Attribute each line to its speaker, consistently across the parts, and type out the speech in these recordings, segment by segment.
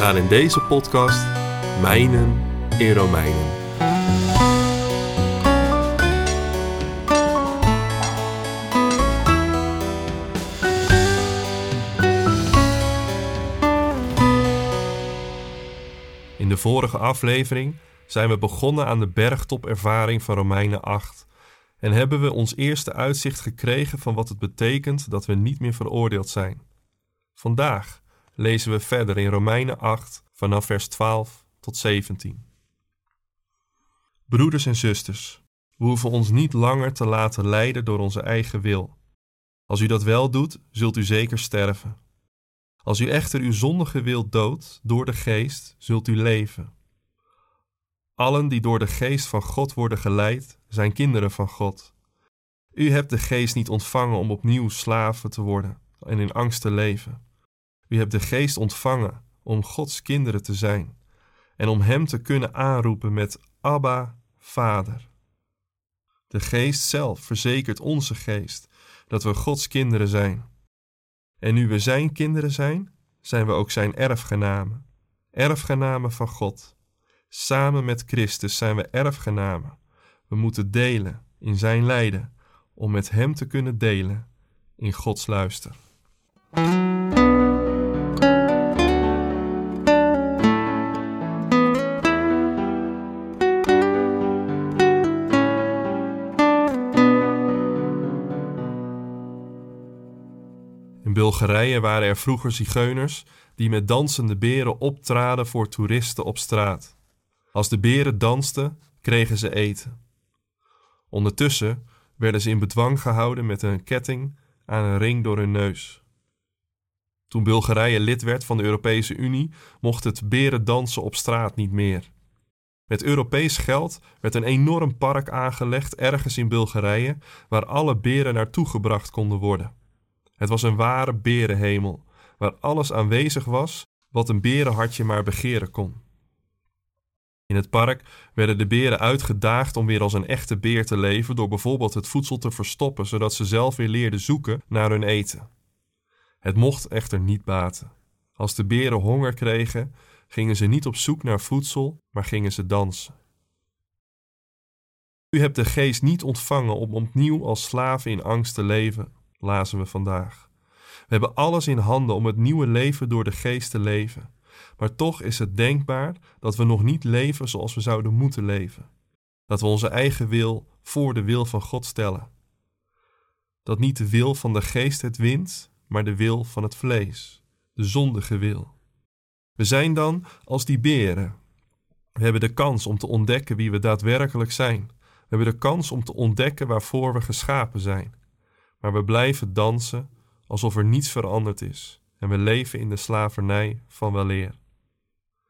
Speaker 1: Gaan in deze podcast mijnen in Romeinen. In de vorige aflevering zijn we begonnen aan de bergtopervaring van Romeinen 8 en hebben we ons eerste uitzicht gekregen van wat het betekent dat we niet meer veroordeeld zijn. Vandaag lezen we verder in Romeinen 8 vanaf vers 12 tot 17. Broeders en zusters, we hoeven ons niet langer te laten leiden door onze eigen wil. Als u dat wel doet, zult u zeker sterven. Als u echter uw zondige wil doodt door de geest, zult u leven. Allen die door de geest van God worden geleid, zijn kinderen van God. U hebt de geest niet ontvangen om opnieuw slaven te worden en in angst te leven. U hebt de geest ontvangen om Gods kinderen te zijn en om Hem te kunnen aanroepen met Abba, Vader. De geest zelf verzekert onze geest dat we Gods kinderen zijn. En nu we Zijn kinderen zijn, zijn we ook Zijn erfgenamen, erfgenamen van God. Samen met Christus zijn we erfgenamen. We moeten delen in Zijn lijden om met Hem te kunnen delen in Gods luister. In Bulgarije waren er vroeger zigeuners die met dansende beren optraden voor toeristen op straat. Als de beren dansten, kregen ze eten. Ondertussen werden ze in bedwang gehouden met een ketting aan een ring door hun neus. Toen Bulgarije lid werd van de Europese Unie, mocht het berendansen op straat niet meer. Met Europees geld werd een enorm park aangelegd ergens in Bulgarije, waar alle beren naartoe gebracht konden worden. Het was een ware berenhemel, waar alles aanwezig was wat een berenhartje maar begeren kon. In het park werden de beren uitgedaagd om weer als een echte beer te leven door bijvoorbeeld het voedsel te verstoppen, zodat ze zelf weer leerden zoeken naar hun eten. Het mocht echter niet baten. Als de beren honger kregen, gingen ze niet op zoek naar voedsel, maar gingen ze dansen. U hebt de geest niet ontvangen om opnieuw als slaven in angst te leven, lazen we vandaag. We hebben alles in handen om het nieuwe leven door de geest te leven. Maar toch is het denkbaar dat we nog niet leven zoals we zouden moeten leven. Dat we onze eigen wil voor de wil van God stellen. Dat niet de wil van de geest het wint, maar de wil van het vlees, de zondige wil. We zijn dan als die beren. We hebben de kans om te ontdekken wie we daadwerkelijk zijn. We hebben de kans om te ontdekken waarvoor we geschapen zijn. Maar we blijven dansen alsof er niets veranderd is en we leven in de slavernij van weleer.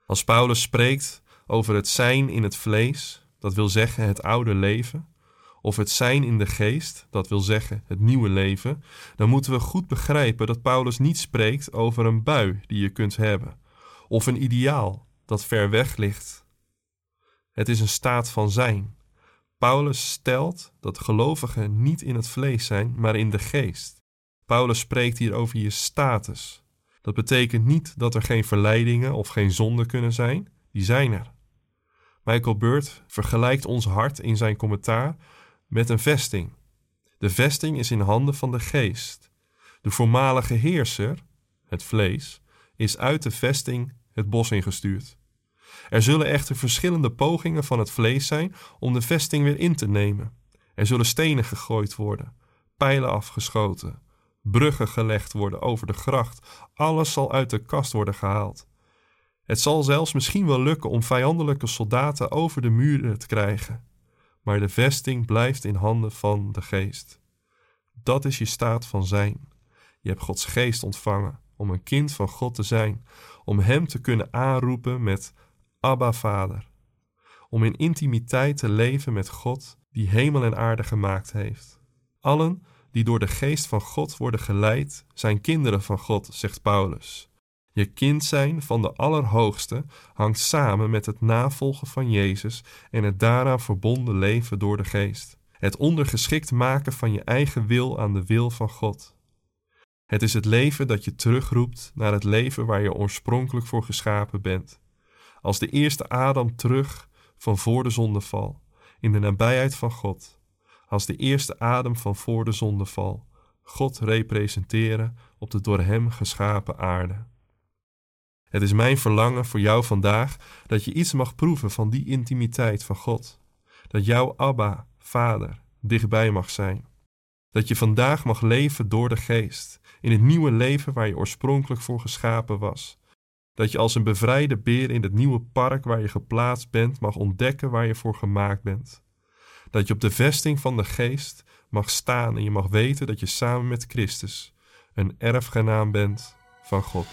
Speaker 1: Als Paulus spreekt over het zijn in het vlees, dat wil zeggen het oude leven, of het zijn in de geest, dat wil zeggen het nieuwe leven, dan moeten we goed begrijpen dat Paulus niet spreekt over een bui die je kunt hebben, of een ideaal dat ver weg ligt. Het is een staat van zijn. Paulus stelt dat gelovigen niet in het vlees zijn, maar in de geest. Paulus spreekt hier over je status. Dat betekent niet dat er geen verleidingen of geen zonden kunnen zijn, die zijn er. Michael Beurt vergelijkt ons hart in zijn commentaar met een vesting. De vesting is in handen van de geest. De voormalige heerser, het vlees, is uit de vesting het bos ingestuurd. Er zullen echter verschillende pogingen van het vlees zijn om de vesting weer in te nemen. Er zullen stenen gegooid worden, pijlen afgeschoten, bruggen gelegd worden over de gracht. Alles zal uit de kast worden gehaald. Het zal zelfs misschien wel lukken om vijandelijke soldaten over de muren te krijgen. Maar de vesting blijft in handen van de geest. Dat is je staat van zijn. Je hebt Gods geest ontvangen om een kind van God te zijn, om Hem te kunnen aanroepen met Abba Vader. Om in intimiteit te leven met God die hemel en aarde gemaakt heeft. Allen die door de geest van God worden geleid, zijn kinderen van God, zegt Paulus. Je kind zijn van de Allerhoogste hangt samen met het navolgen van Jezus en het daaraan verbonden leven door de geest. Het ondergeschikt maken van je eigen wil aan de wil van God. Het is het leven dat je terugroept naar het leven waar je oorspronkelijk voor geschapen bent. Als de eerste Adam terug van voor de zondeval, in de nabijheid van God. Als de eerste adem van voor de zondeval, God representeren op de door Hem geschapen aarde. Het is mijn verlangen voor jou vandaag dat je iets mag proeven van die intimiteit van God. Dat jouw Abba, Vader, dichtbij mag zijn. Dat je vandaag mag leven door de Geest, in het nieuwe leven waar je oorspronkelijk voor geschapen was. Dat je als een bevrijde beer in het nieuwe park waar je geplaatst bent mag ontdekken waar je voor gemaakt bent. Dat je op de vesting van de Geest mag staan en je mag weten dat je samen met Christus een erfgenaam bent van God.